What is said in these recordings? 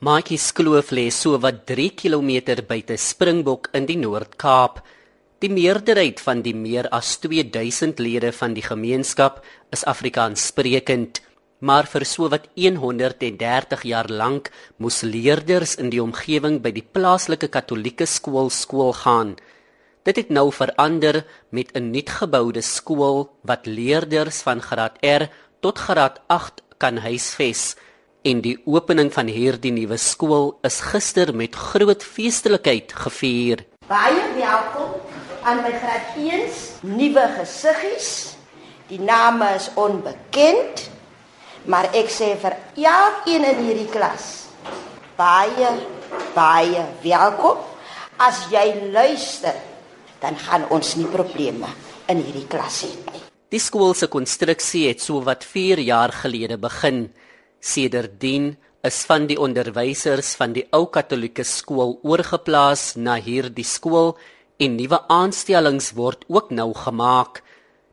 Maatjie Skloof lê so wat 3 km buite Springbok in die Noord-Kaap. Die meerderheid van die meer as 2000 lede van die gemeenskap is Afrikaans sprekend, maar vir so wat 130 jaar lank moes leerders in die omgewing by die plaaslike Katolieke skool skool gaan. Dit het nou verander met 'n nuutgeboude skool wat leerders van graad R tot graad 8 kan huisves. En die opening van hierdie nuwe skool is gister met groot feestelikheid gevier. Baie welkom aan my graad 1s nuwe gesiggies. Die name is onbekend, maar ek sê vir elkeen in hierdie klas baie baie welkom. As jy luister, dan gaan ons nie probleme in hierdie klas hê nie. Die skool se konstruksie het so wat 4 jaar gelede begin. Sedertdien is van die onderwysers van die ou Katolieke skool oorgeplaas na hierdie skool en nuwe aanstellings word ook nou gemaak.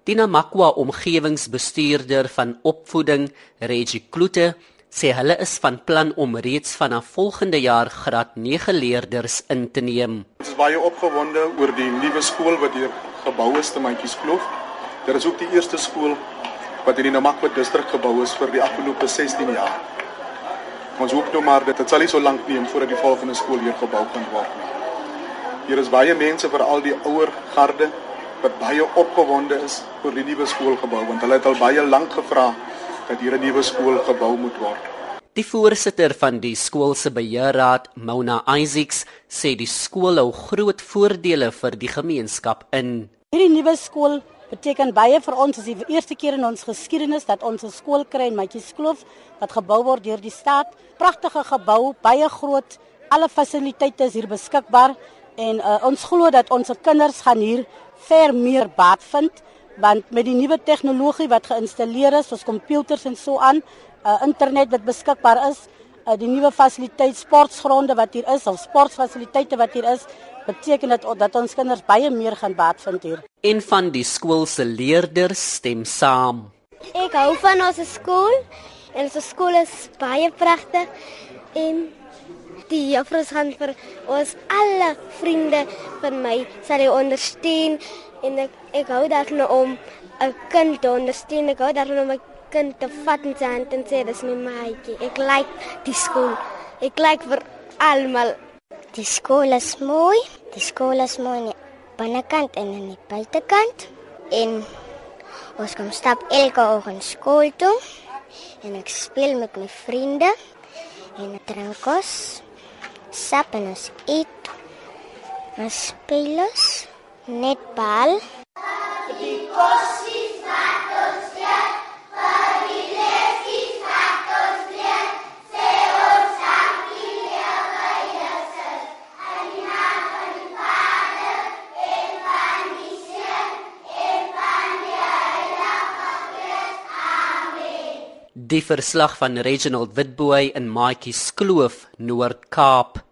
Dina Makwa omgewingsbestuurder van opvoeding Regie Kloete sê hulle is van plan om reeds vanaf volgende jaar graad 9 leerders in te neem. Ons is baie opgewonde oor die nuwe skool wat hier gebou is te Matjies Kloof. Dit is ook die eerste skool wat in die Namakwa distrik gebou is vir die afgelope 16 jaar. Ons hoop nou maar dat dit sal nie so lank neem voordat die volgende skool hier gebou kan word nie. Hier is baie mense vir al die ouer garde wat baie opgewonde is oor die nuwe skoolgebou want hulle het al baie lank gevra dat hier 'n nuwe skool gebou moet word. Die voorsitter van die skool se beheerraad, Mona Isaacs, sê die skool hou groot voordele vir die gemeenskap in. Hierdie nuwe skool beteken baie vir ons as die eerste keer in ons geskiedenis dat ons 'n skool kry in Matjieskloof wat gebou word deur die staat. Pragtige gebou, baie groot, alle fasiliteite is hier beskikbaar en uh, ons glo dat ons kinders gaan hier ver meer baat vind want met die nuwe tegnologie wat geïnstalleer is, soos komputers en so aan, uh, internet wat beskikbaar is, uh, die nuwe fasiliteit sportgronde wat hier is, of sportfasiliteite wat hier is, beteken dit dat ons kinders baie meer gaan baat vind hier. En van die skool se leerders stem saam. Ek hou van ons skool en ons skool is baie pragtig en die juffrous gaan vir ons alle vriende van my sal ondersteun en ek, ek hou daarvan om 'n kind te ondersteun. Ek hou daarvan om 'n kind te vat in sy hand en sê dis my maatjie. Ek like die skool. Ek like vir almal Die skool is mooi. Die skool is mooi aan die binnekant en aan die buitekant. En ons kom stap elke oggend skool toe. En ek speel met my vriende en ek drink kos. Sap en ons eet. Ons speel ons net bal. Die kossies Die verslag van Reginald Witboy in Maatjie Skloof, Noord-Kaap.